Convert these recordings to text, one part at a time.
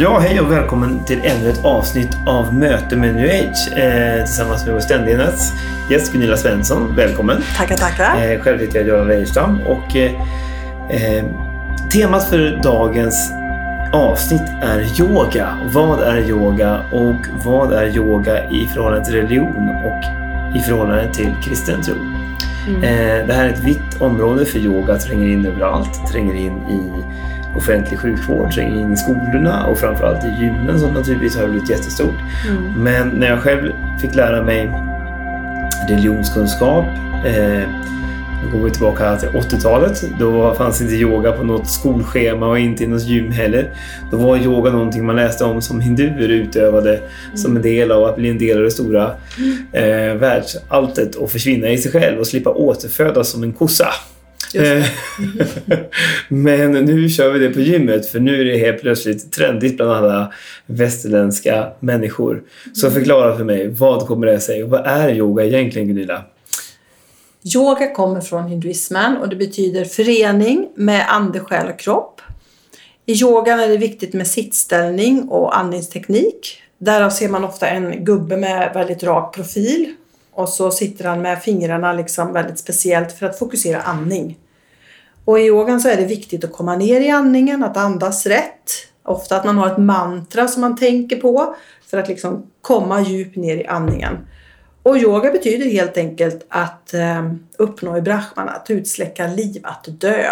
Ja, hej och välkommen till ännu ett avsnitt av Möte med New Age eh, tillsammans med vår ständiga gäst Gunilla Svensson. Välkommen! Tackar, tackar! Eh, själv heter jag Göran Reijerstam och eh, eh, temat för dagens avsnitt är yoga. Vad är yoga och vad är yoga i förhållande till religion och i förhållande till kristen tro? Mm. Eh, det här är ett vitt område för yoga, tränger in överallt, tränger in i offentlig sjukvård, tränger in i skolorna och framförallt i gymmen som naturligtvis har blivit jättestort. Mm. Men när jag själv fick lära mig religionskunskap eh, då går vi tillbaka till 80-talet. Då fanns inte yoga på något skolschema och inte i något gym heller. Då var yoga någonting man läste om som hinduer utövade mm. som en del av att bli en del av det stora eh, världsalltet och försvinna i sig själv och slippa återfödas som en kossa. Eh, men nu kör vi det på gymmet för nu är det helt plötsligt trendigt bland alla västerländska människor. Så mm. förklara för mig, vad kommer det sig och vad är yoga egentligen Gunilla? Yoga kommer från hinduismen och det betyder förening med ande, själ och kropp. I yogan är det viktigt med sittställning och andningsteknik. Därav ser man ofta en gubbe med väldigt rak profil och så sitter han med fingrarna liksom väldigt speciellt för att fokusera andning. Och i yogan så är det viktigt att komma ner i andningen, att andas rätt. Ofta att man har ett mantra som man tänker på för att liksom komma djupt ner i andningen. Och yoga betyder helt enkelt att eh, uppnå i brahman, att utsläcka liv, att dö.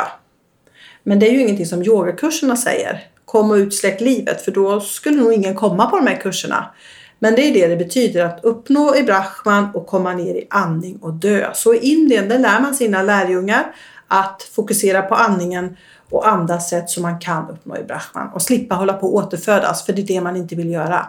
Men det är ju ingenting som yogakurserna säger. Kom och utsläck livet, för då skulle nog ingen komma på de här kurserna. Men det är det det betyder, att uppnå i brahman och komma ner i andning och dö. Så i Indien där lär man sina lärjungar att fokusera på andningen och andas rätt så man kan uppnå i brahman och slippa hålla på att återfödas, för det är det man inte vill göra.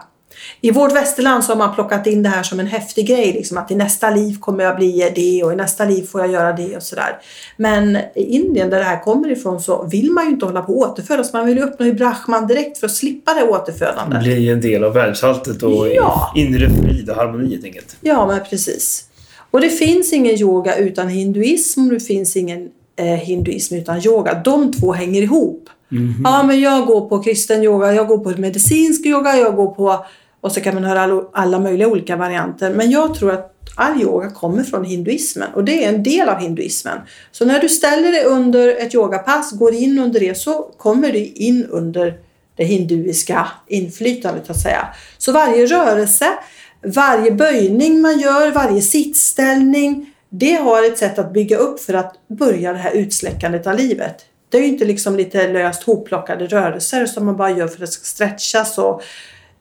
I vårt västerland så har man plockat in det här som en häftig grej, liksom att i nästa liv kommer jag bli det och i nästa liv får jag göra det och sådär. Men i Indien där det här kommer ifrån så vill man ju inte hålla på och återfödas. Man vill ju uppnå i Brahman direkt för att slippa det återfödandet. Bli en del av världsalltet och ja. inre frid och harmoni helt enkelt. Ja, men precis. Och det finns ingen yoga utan hinduism och det finns ingen eh, hinduism utan yoga. De två hänger ihop. Mm -hmm. Ja, men jag går på kristen yoga, jag går på medicinsk yoga, jag går på och så kan man höra alla möjliga olika varianter. Men jag tror att all yoga kommer från hinduismen och det är en del av hinduismen. Så när du ställer dig under ett yogapass, går in under det, så kommer du in under det hinduiska inflytandet att säga. Så varje rörelse, varje böjning man gör, varje sittställning, det har ett sätt att bygga upp för att börja det här utsläckandet av livet. Det är ju inte liksom lite löst hopplockade rörelser som man bara gör för att det ska stretchas och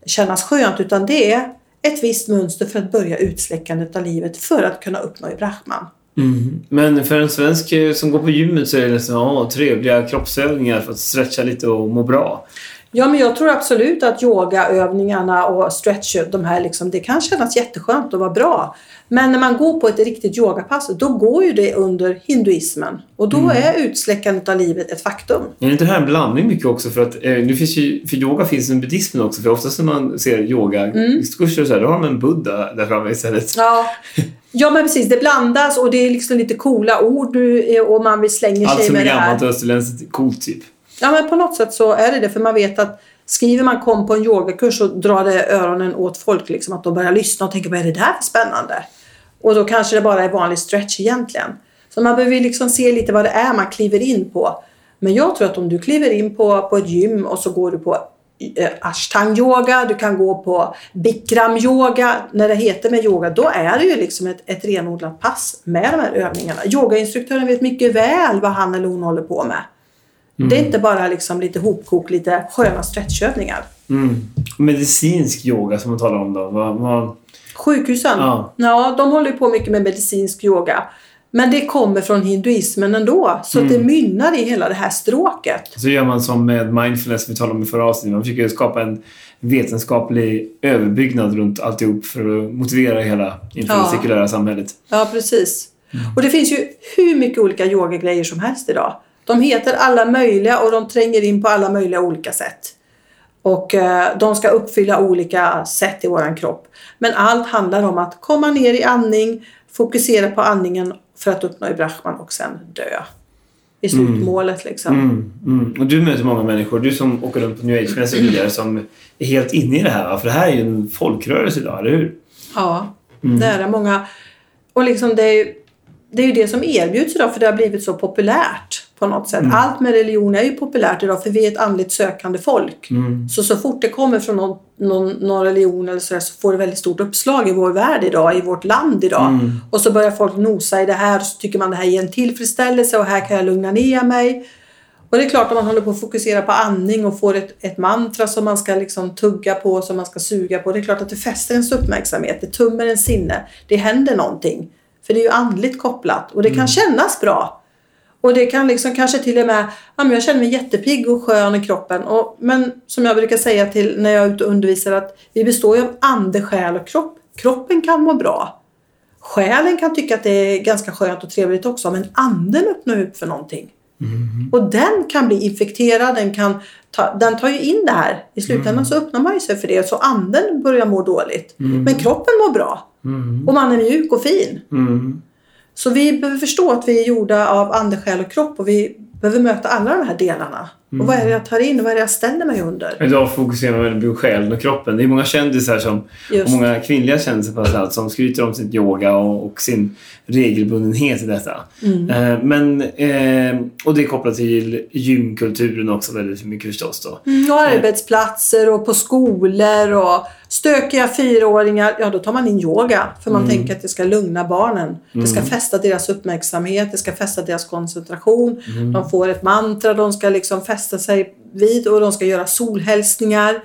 kännas skönt utan det är ett visst mönster för att börja utsläckandet av livet för att kunna uppnå i Brahman. Mm. Men för en svensk eh, som går på gymmet så är det liksom, ja, trevliga kroppsövningar för att stretcha lite och må bra. Ja, men jag tror absolut att yogaövningarna och stretch, de här liksom, det kan kännas jätteskönt och vara bra. Men när man går på ett riktigt yogapass, då går ju det under hinduismen. Och då mm. är utsläckandet av livet ett faktum. Är inte det här en blandning mycket också? För att eh, nu finns ju, för yoga finns en buddhismen också. För oftast när man ser yogakurser mm. då har man en buddha där framme istället. Ja. Ja men precis, det blandas och det är liksom lite coola ord och man vill slänga sig med det här. Allt som är gammalt och österländskt coolt typ. Ja men på något sätt så är det det för man vet att skriver man kom på en yogakurs så drar det öronen åt folk liksom att de börjar lyssna och tänker vad är det där för spännande? Och då kanske det bara är vanlig stretch egentligen. Så man behöver liksom se lite vad det är man kliver in på. Men jag tror att om du kliver in på, på ett gym och så går du på eh, ashtang yoga, du kan gå på bikram yoga. När det heter med yoga, då är det ju liksom ett, ett renodlat pass med de här övningarna. Yogainstruktören vet mycket väl vad han eller hon håller på med. Mm. Det är inte bara liksom lite hopkok, lite sköna stretchövningar. Mm. Medicinsk yoga som man talar om då? Vad, vad... Sjukhusen? Ja. ja, de håller på mycket med medicinsk yoga. Men det kommer från hinduismen ändå. Så att det mynnar i hela det här stråket. Så gör man som med mindfulness vi talade om i förra avsnittet. Man försöker skapa en vetenskaplig överbyggnad runt alltihop för att motivera hela inför Ja. det sekulära samhället. Ja, precis. Och det finns ju hur mycket olika yogagrejer som helst idag. De heter alla möjliga och de tränger in på alla möjliga olika sätt. Och eh, de ska uppfylla olika sätt i våran kropp. Men allt handlar om att komma ner i andning, fokusera på andningen för att uppnå i Brahman och sen dö. I slutmålet liksom. Mm, mm. Och du möter många människor, du som åker runt på New Age och vidare, som är helt inne i det här. För det här är ju en folkrörelse idag, eller hur? Ja, det är det. Många... Och liksom det är, ju, det är ju det som erbjuds idag för det har blivit så populärt på något sätt. Allt med religion är ju populärt idag för vi är ett andligt sökande folk. Så så fort det kommer från någon, någon, någon religion eller så, där, så får det väldigt stort uppslag i vår värld idag, i vårt land idag. Och så börjar folk nosa i det här och så tycker man det här ger en tillfredsställelse och här kan jag lugna ner mig. Och det är klart om man håller på att fokusera på andning och får ett, ett mantra som man ska liksom tugga på, som man ska suga på. Det är klart att det fäster ens uppmärksamhet, det tummer en sinne, det händer någonting. För det är ju andligt kopplat och det kan kännas bra. Och det kan liksom kanske till och med, ja men jag känner mig jättepigg och skön i kroppen. Och, men som jag brukar säga till när jag är ute och undervisar att vi består ju av ande, själ och kropp. Kroppen kan må bra. Själen kan tycka att det är ganska skönt och trevligt också men anden öppnar upp för någonting. Och den kan bli infekterad, den, kan ta, den tar ju in det här. I slutändan så öppnar man ju sig för det så anden börjar må dåligt. Men kroppen mår bra. Och man är mjuk och fin. Mm. Så vi behöver förstå att vi är gjorda av ande, själ och kropp och vi behöver möta alla de här delarna. Och vad är det jag tar in och vad är det jag ställer mig under? Idag fokuserar man väldigt på själen och kroppen. Det är många kändisar som, Just. och många kvinnliga kändisar framförallt som skryter om sitt yoga och, och sin regelbundenhet i detta. Mm. Eh, men, eh, och det är kopplat till gymkulturen också väldigt mycket förstås då. Mm, och arbetsplatser och på skolor och stökiga fyraåringar. Ja, då tar man in yoga. För man tänker att det ska lugna barnen. Det ska fästa deras uppmärksamhet. Det ska fästa deras koncentration. De får ett mantra de ska liksom fästa sig vid och de ska göra solhälsningar.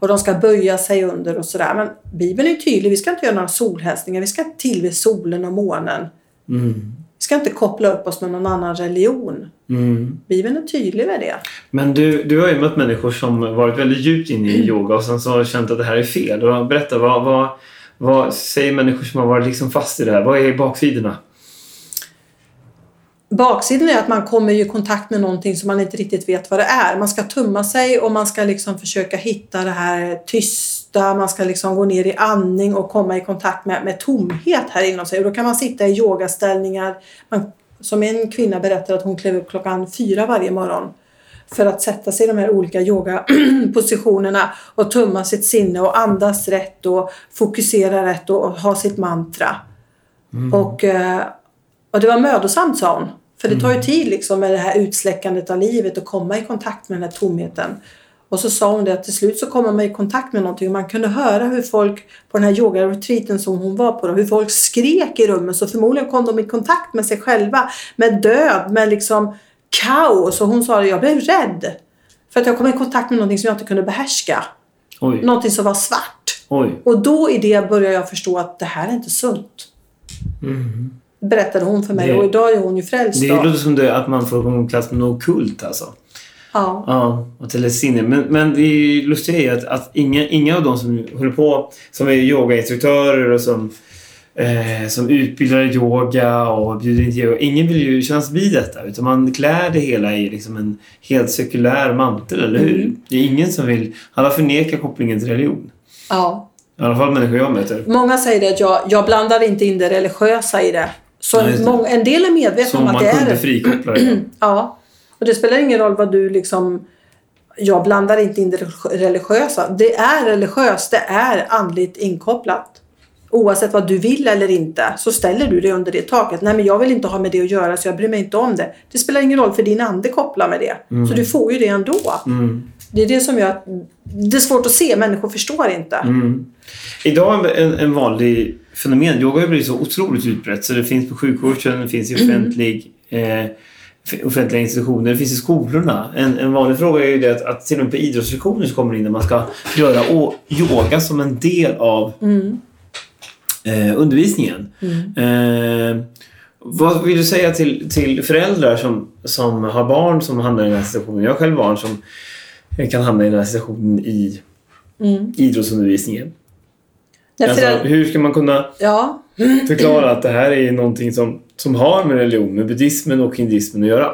Och de ska böja sig under och sådär. Men Bibeln är tydlig. Vi ska inte göra några solhälsningar. Vi ska tillbe solen och månen. Mm. Vi ska inte koppla upp oss med någon annan religion. Mm. Bibeln är tydlig med det. Men du, du har ju mött människor som varit väldigt djupt inne i yoga och sen så har känt att det här är fel. Berätta, vad, vad, vad säger människor som har varit liksom fast i det här? Vad är baksidorna? Baksidan är att man kommer i kontakt med någonting som man inte riktigt vet vad det är. Man ska tumma sig och man ska liksom försöka hitta det här tysta. Man ska liksom gå ner i andning och komma i kontakt med, med tomhet här inom sig. Och då kan man sitta i yogaställningar. Man, som en kvinna berättar att hon klev upp klockan fyra varje morgon för att sätta sig i de här olika yogapositionerna och tumma sitt sinne och andas rätt och fokusera rätt och ha sitt mantra. Och, eh, och det var mödosamt sa hon. För det tar ju tid liksom med det här utsläckandet av livet och komma i kontakt med den här tomheten. Och så sa hon det att till slut så kommer man i kontakt med någonting och man kunde höra hur folk på den här yogaretreaten som hon var på då, hur folk skrek i rummet så förmodligen kom de i kontakt med sig själva, med död, med liksom kaos. Och hon sa att jag blev rädd. För att jag kom i kontakt med någonting som jag inte kunde behärska. Oj, Någonting som var svart. oj. Och då i det började jag förstå att det här är inte sunt. Berättade hon för mig Det- och idag är hon ju frälst. Det då. låter som det, att man får plats med något kult alltså. Ja. Ja, och till ett sinne. Men, men det lustigt är ju att, att inga, inga av de som håller på, som är yogainstruktörer och som, eh, som utbildar yoga och bjuder in till yoga, ingen vill ju kännas vid detta. Utan man klär det hela i liksom en helt sekulär mantel, eller hur? Mm. Det är ingen som vill, alla förnekar kopplingen till religion. ja. I alla fall människor jag möter. Många säger det att jag, jag blandar inte in det religiösa i det. Så Ja, det. många, en del är medvetna Som om att man det kunde är frikoppla det. Ja. Och det spelar ingen roll vad du liksom... Jag blandar inte in det religiösa. Det är religiöst, det är andligt inkopplat. Oavsett vad du vill eller inte så ställer du dig under det taket. Nej men jag vill inte ha med det att göra så jag bryr mig inte om det. Det spelar ingen roll för din ande kopplar med det. Så du får ju det ändå. Mm. Det är det som gör att det är svårt att se. Människor förstår inte. Mm. Idag en, en vanlig fenomen, yoga har blivit så otroligt utbrett så det finns på sjukvården, det finns i offentlig, eh, offentliga institutioner, det finns i skolorna. En, en vanlig fråga är ju det att, att till och med på idrottslektioner så kommer det in när man ska göra yoga som en del av Mm. eh, undervisningen. Eh, vad vill du säga till, till föräldrar som, som har barn som hamnar i den här situationen? Jag har själv barn som kan hamna i den här situationen i Mm. idrottsundervisningen. Alltså, hur ska man kunna ja, förklara att det här är någonting som, som har med religion, med buddhismen och hinduismen att göra?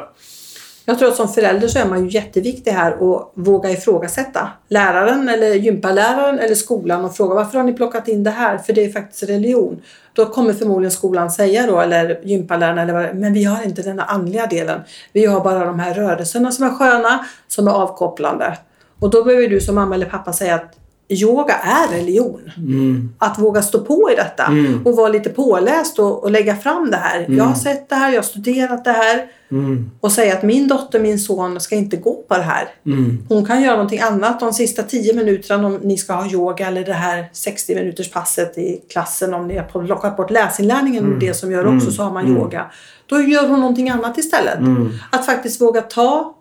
Jag tror att som förälder så är man ju jätteviktig här och våga ifrågasätta läraren eller gympaläraren eller skolan och fråga varför har ni plockat in det här? För det är faktiskt religion. Då kommer förmodligen skolan säga då, eller gympaläraren eller vad men vi har inte den andliga delen. Vi har bara de här rörelserna som är sköna, som är avkopplande. Och då behöver du som mamma eller pappa säga att yoga är religion. Mm. Att våga stå på i detta Mm. och vara lite påläst och, och lägga fram det här. Jag har sett det här, jag har studerat det här Mm. och säga att min dotter, min son ska inte gå på det här. Mm. Hon kan göra någonting annat de sista 10 minuterna om ni ska ha yoga eller det här 60 minuters passet i klassen om ni har plockat bort läsinlärningen det som gör också så har man yoga. Då gör hon någonting annat istället. Mm. Att faktiskt våga ta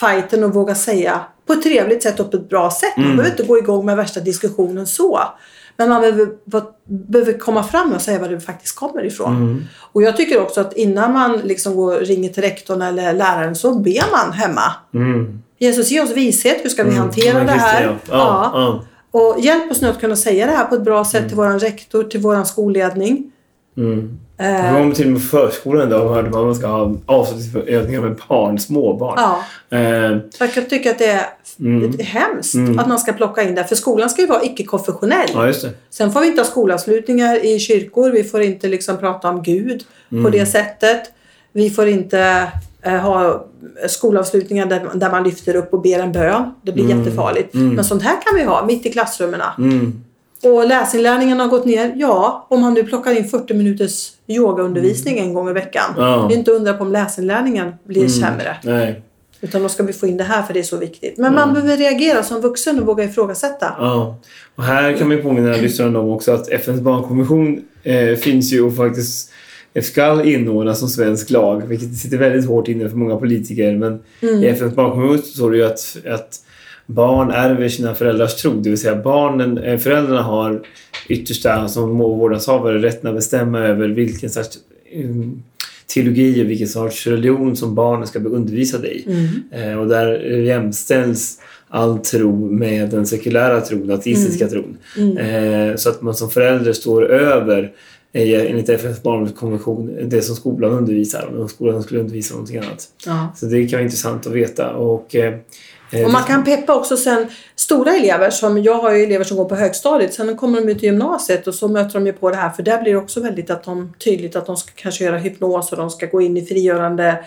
fighten och våga säga på ett trevligt sätt och på ett bra sätt. Man behöver inte gå igång med värsta diskussionen så. Men man behöver, behöver komma fram och säga var det faktiskt kommer ifrån. Mm. Och jag tycker också att innan man liksom går ringer till rektorn eller läraren så ber man hemma. Mm. Jesus ge oss vishet, hur ska vi Mm. hantera det här? ja. Ja, ja. Och hjälp oss nu att kunna säga det här på ett bra sätt till våran rektor, till våran skolledning. Mm. Eh, Jag kom till och med förskolan då och hörde man att man ska ha avslutningsövningar med barn, småbarn. ja, Eh, jag kan tycka att det är Mm. det hemskt Mm. att man ska plocka in det. För skolan ska ju vara icke-konfessionell. ja, det. Sen får vi inte ha skolavslutningar i kyrkor. Vi får inte liksom prata om Gud Mm. på det sättet. Vi får inte eh, ha skolavslutningar där, där man lyfter upp och ber en bön. Det blir jättefarligt. Mm. Men sånt här kan vi ha mitt i klassrummen. Mm. Och läsinlärningen har gått ner. Ja, om man nu plockar in 40 minuters yogaundervisning en gång i veckan. Ja. Det är inte undra på om läsinlärningen blir sämre. Nej. Utan då ska vi få in det här för det är så viktigt. Men man behöver reagera som vuxen och våga ifrågasätta. Ja. Och här kan man påminna lyssnarna om också att FNs barnkonvention eh, finns ju och faktiskt ska inordnas som svensk lag, vilket sitter väldigt hårt inne för många politiker. Men Mm. i FNs barnkonvention så står det ju att, att barn ärver sina föräldrars tro, det vill säga barnen, eh, föräldrarna har yttersta som vårdnadshavare rätten att bestämma över vilken sorts um, teologi och vilken sorts religion som barnen ska bli undervisade i. Mm. Eh, och där jämställs all tro med den sekulära tron, ateistiska Mm. tron. Eh, så att man som förälder står över eh, enligt FNs barnkonvention det som skolan undervisar om skolan skulle undervisa någonting annat. Ja. Så det kan vara intressant att veta. Och, eh, eh, Och man kan peppa också sen stora elever som, jag har ju elever som går på högstadiet, sen kommer de ut till gymnasiet och så möter de ju på det här för där blir det också väldigt att de, tydligt att de ska kanske göra hypnos och de ska gå in i frigörande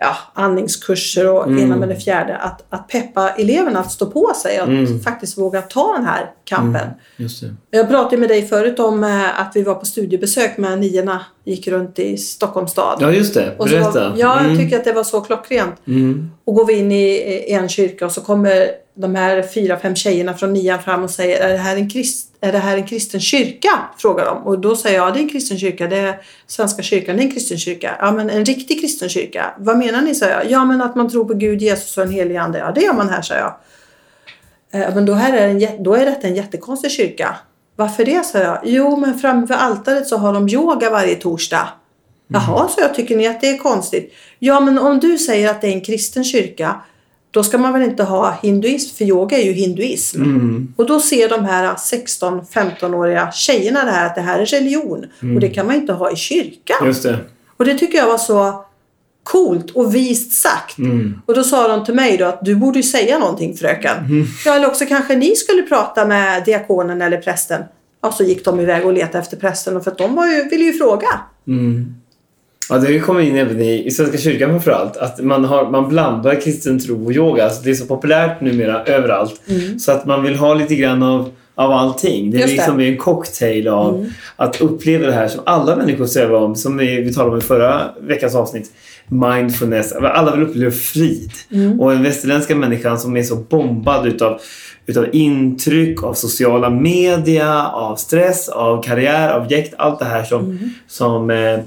ja, andningskurser och Mm. ena med det fjärde. Att, att peppa eleverna att stå på sig och Mm. faktiskt våga ta den här kampen. Det. Jag pratade med dig förut om eh, att vi var på studiebesök med niorna, gick runt i Stockholms stad. Ja, just det. Och så Berätta. var, ja, jag Mm. tycker att det var så klockrent. Mm. Och går vi in i en kyrka och så kommer de här fyra, fem tjejerna från nian fram och säger är det här en, krist, är det här en kristen kyrka? Frågar de. Och då säger jag det är en kristen kyrka. Det är Svenska kyrkan, det är en kristen kyrka. Ja men en riktig kristen kyrka. Vad menar ni? säger jag. Ja men att man tror på Gud, Jesus och en helig ande. Ja det gör man här, säger jag. Eh, Men då, här är en, då är detta en jättekonstig kyrka. Varför det, sa jag. Jo, men framför altaret så har de yoga varje torsdag. Jaha, så jag tycker ni att det är konstigt? Ja, men om du säger att det är en kristen kyrka, då ska man väl inte ha hinduism, för yoga är ju hinduism. Mm. Och då ser de här 16-15-åriga tjejerna det här att det här är religion. Och det kan man inte ha i kyrkan. Just det. Och det tycker jag var så coolt och vist sagt. Mm. Och då sa de till mig då att du borde ju säga någonting fröken. Ja, eller också kanske ni skulle prata med diakonen eller prästen. Och så gick de iväg och letade efter prästen för att de var ju, ville ju fråga. Mm. Ja, det kommer in även i, i Svenska kyrkan framförallt. Att man, har, man blandar kristen tro och yoga. Alltså det är så populärt numera överallt. Så att man vill ha lite grann av, av allting. Det är Just det. liksom en cocktail av att uppleva det här som alla människor strävar om. Som vi, vi talade om i förra veckans avsnitt. Mindfulness. Alla vill uppleva frid. Och den västerländska människan som är så bombad utav utav intryck, av sociala media, av stress, av karriär, av objekt, allt det här som, som eh,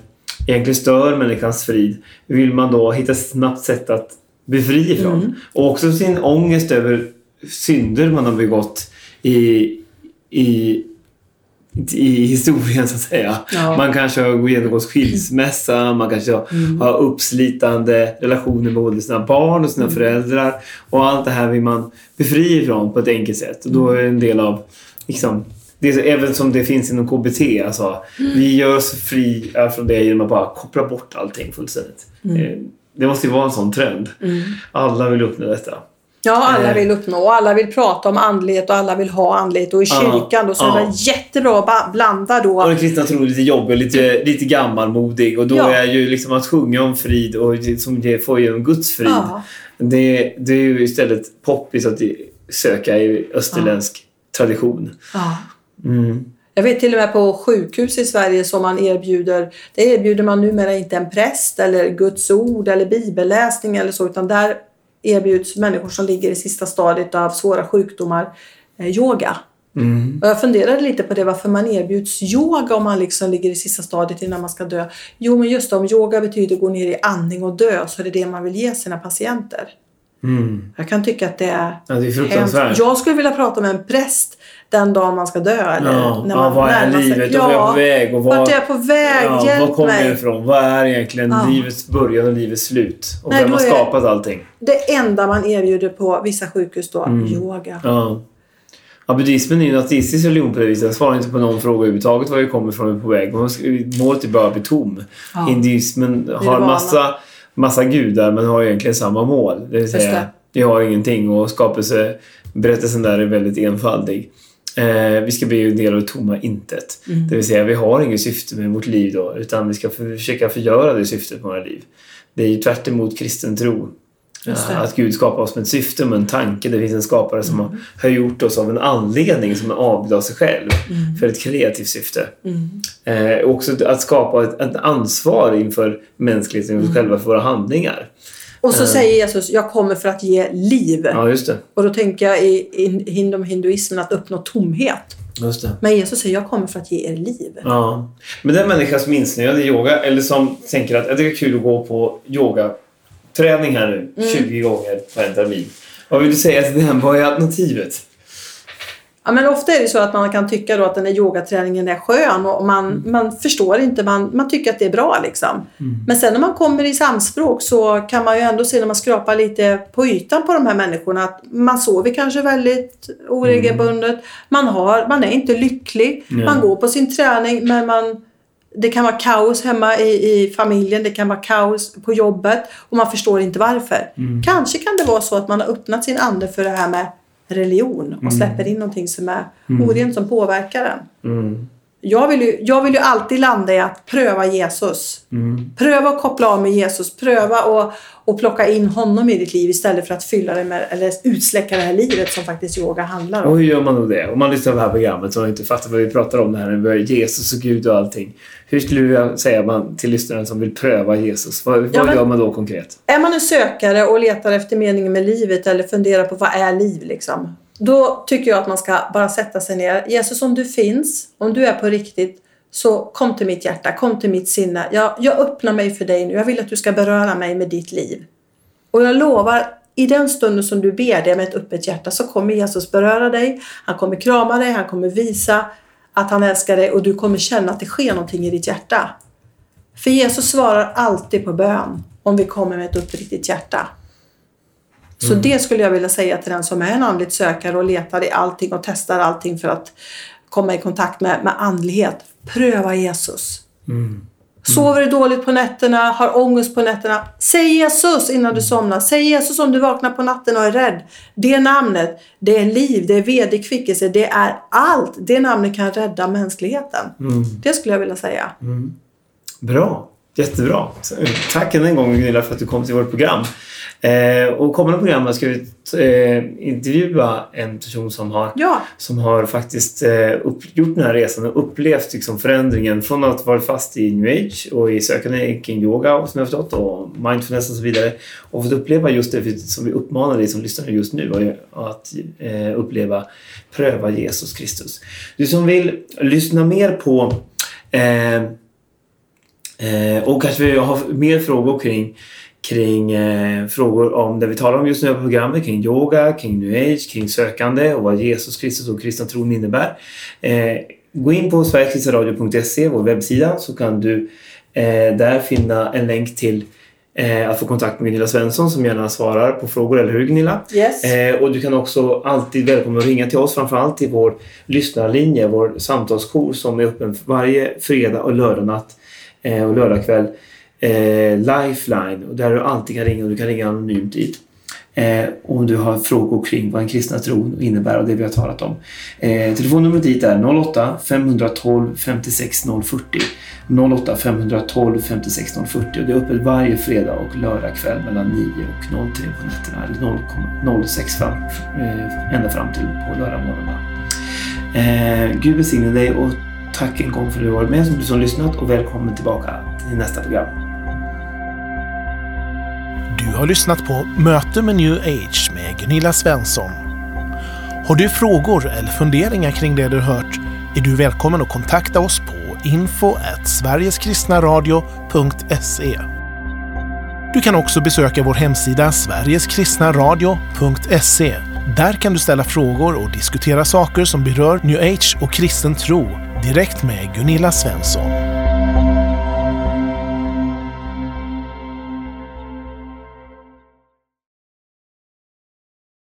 egentligen stör människans frid vill man då hitta ett snabbt sätt att befri ifrån. Och också sin ångest över synder man har begått i, i i historien så att säga. Ja. Man kanske har genomgått skilsmässa, man kanske har, Mm. har uppslitande relationer med både sina barn och sina Mm. föräldrar. Och allt det här vill man befria ifrån på ett enkelt sätt. Och då är det en del av, liksom, det är, även som det finns inom KBT, alltså, Mm. vi gör oss fria från det genom att bara koppla bort allting fullständigt. Eh, Det måste ju vara en sån trend. Mm. Alla vill uppnå detta. Ja, alla Eh. vill uppnå. Alla vill prata om andlighet och alla vill ha andlighet. Och i Ja, kyrkan då så är det ja. jättebra att blanda Och då. den kristna tron är lite jobbig och lite, lite gammalmodig. Och då Ja. är ju liksom att sjunga om frid och som ger- får genom Guds frid. Ja. Det, det är ju istället poppis att söka i österländsk tradition. Ja. Mm. Jag vet till och med på sjukhus i Sverige som man erbjuder, det erbjuder man numera inte en präst eller Guds ord eller bibelläsning eller så utan där erbjuds människor som ligger i sista stadiet av svåra sjukdomar eh, yoga. Mm. Och jag funderade lite på det, varför man erbjuds yoga om man liksom ligger i sista stadiet innan man ska dö. Jo, men just det, om yoga betyder gå ner i andning och dö så är det det man vill ge sina patienter. Mm. Jag kan tycka att det är Ja, det är fruktansvärt. hemskt. Jag skulle vilja prata med en präst den dagen man ska dö. Eller Ja, när ja, man vad är livet? Och vart är jag på väg? Och vad, Vart är jag på väg? ja, Hjälp var kommer jag ifrån? Vad är egentligen Ja. livets början och livets slut? Och Nej, vem har skapat allting? Det enda man erbjuder på vissa sjukhus då, Mm. yoga. Ja. Ja, buddhismen är ju en ateistisk religion på det viset. Den svarar inte på någon fråga överhuvudtaget var vi kommer ifrån och på väg. Målet är bara att bli tom. Ja. Hinduismen har massa, massa gudar men har egentligen samma mål. Det vill säga, vi har ingenting och skapelseberättelsen där är väldigt enfaldig. Eh, vi ska bli en del av det tomma intet. Mm. Det vill säga, vi har inget syfte med vårt liv då, utan vi ska försöka förgöra det syftet med våra liv. Det är ju tvärt kristen tro. Ja, Att Gud skapar oss med ett syfte, med en tanke. Det finns en skapare som Mm. har, gjort oss av en anledning som är avbild av sig själv. Mm. För ett kreativt syfte. Mm. Eh, också att skapa ett, ett ansvar inför mänskligheten och Mm. själva för våra handlingar. Och så Eh. säger Jesus, jag kommer för att ge liv. Ja, just det. Och då tänker jag i, i inom hinduismen att uppnå tomhet. Men Jesus säger, jag kommer för att ge er liv. Ja. Men den människa som är insnöad i yoga eller som tänker att det är kul att gå på yogaträning här nu Mm. 20 gånger på en termin. Vad vill du säga till den? Vad är alternativet? Ja, men ofta är det så att man kan tycka då att den här yogaträningen är skön och man, man förstår inte, man, man tycker att det är bra liksom. Men sen när man kommer i samspråk så kan man ju ändå se när man skrapar lite på ytan på de här människorna att man sover kanske väldigt oregelbundet. Man, har, man är inte lycklig. Man går på sin träning men man, det kan vara kaos hemma i, i familjen, det kan vara kaos på jobbet och man förstår inte varför. Kanske kan det vara så att man har öppnat sin ande för det här med religion och släpper in någonting som är orent som påverkar en. Mm. Jag vill, ju, jag vill ju alltid landa i att pröva Jesus. Mm. Pröva att koppla av med Jesus. Pröva att och plocka in honom i ditt liv istället för att fylla det med, eller utsläcka det här livet som faktiskt yoga handlar Och om. hur gör man då det? Om man lyssnar på det här programmet och inte fattar vad vi pratar om det här med Jesus och Gud och allting. Hur skulle du säga man till lyssnaren som vill pröva Jesus? Vad, Ja, vad men- gör man då konkret? Är man en sökare och letar efter meningen med livet eller funderar på vad är liv liksom. Då tycker jag att man ska bara sätta sig ner. Jesus om du finns, om du är på riktigt så kom till mitt hjärta, kom till mitt sinne. Jag, jag öppnar mig för dig nu. Jag vill att du ska beröra mig med ditt liv. Och jag lovar, i den stunden som du ber det med ett öppet hjärta så kommer Jesus beröra dig. Han kommer krama dig, han kommer visa att han älskar dig och du kommer känna att det sker någonting i ditt hjärta. För Jesus svarar alltid på bön om vi kommer med ett uppriktigt hjärta. Så det skulle jag vilja säga till den som är en andligt sökare och letar i allting och testar allting för att komma i kontakt med, med andlighet. Pröva Jesus. Mm. Sover du dåligt på nätterna, har ångest på nätterna. Säg Jesus innan du somnar. Säg Jesus om du vaknar på natten och är rädd. Det namnet, det är liv, det är vederkvickelse, det är allt. Det namnet kan rädda mänskligheten. Mm. Det skulle jag vilja säga. Bra. Jättebra. Tack än en gång Gunilla för att du kom till vårt program. Eh, och kommande program ska vi eh, intervjua en person som har Ja, som har faktiskt eh, upp, gjort den här resan och upplevt liksom, förändringen från att vara fast i new age och i sökande kring yoga och som jag förstått och mindfulness och så vidare och fått uppleva just det som vi uppmanar dig som lyssnar just nu att eh, uppleva pröva Jesus Kristus. Du som vill lyssna mer på eh, Eh, och kanske har mer frågor kring, kring eh, frågor om det vi talar om just nu på programmet, kring yoga, kring new age, kring sökande och vad Jesus Kristus och kristna tron innebär. Eh, gå in på sverigeskristnaradio.se, vår webbsida, så kan du eh, där finna en länk till eh, att få kontakt med Gunilla Svensson som gärna svarar på frågor, eller hur Gunilla? Yes. Eh, och du kan också alltid välkomna att ringa till oss, framförallt till vår lyssnarlinje, vår samtalsjour som är öppen varje fredag och lördagnatt eh, och lördagkväll. Eh, Lifeline, och där du alltid kan ringa och du kan ringa anonymt dit. Eh, om du har frågor kring vad den kristna tron innebär och det vi har talat om. Eh, telefonnumret dit är 08-512 56 040. 08 512 56 040 och det är öppet varje fredag och lördag kväll mellan 9 och 03 på nätterna eller 06 fram, eh, ända fram till på lördagsmorgnarna. Eh, Gud välsigne dig och tack en gång för att du har varit med som du som lyssnat och välkommen tillbaka till nästa program. Har lyssnat på Möte med New Age med Gunilla Svensson. Har du frågor eller funderingar kring det du hört är du välkommen att kontakta oss på info sverigeskristnaradio.se. Du kan också besöka vår hemsida sverigeskristnaradio.se. Där kan du ställa frågor och diskutera saker som berör new age och kristen tro direkt med Gunilla Svensson.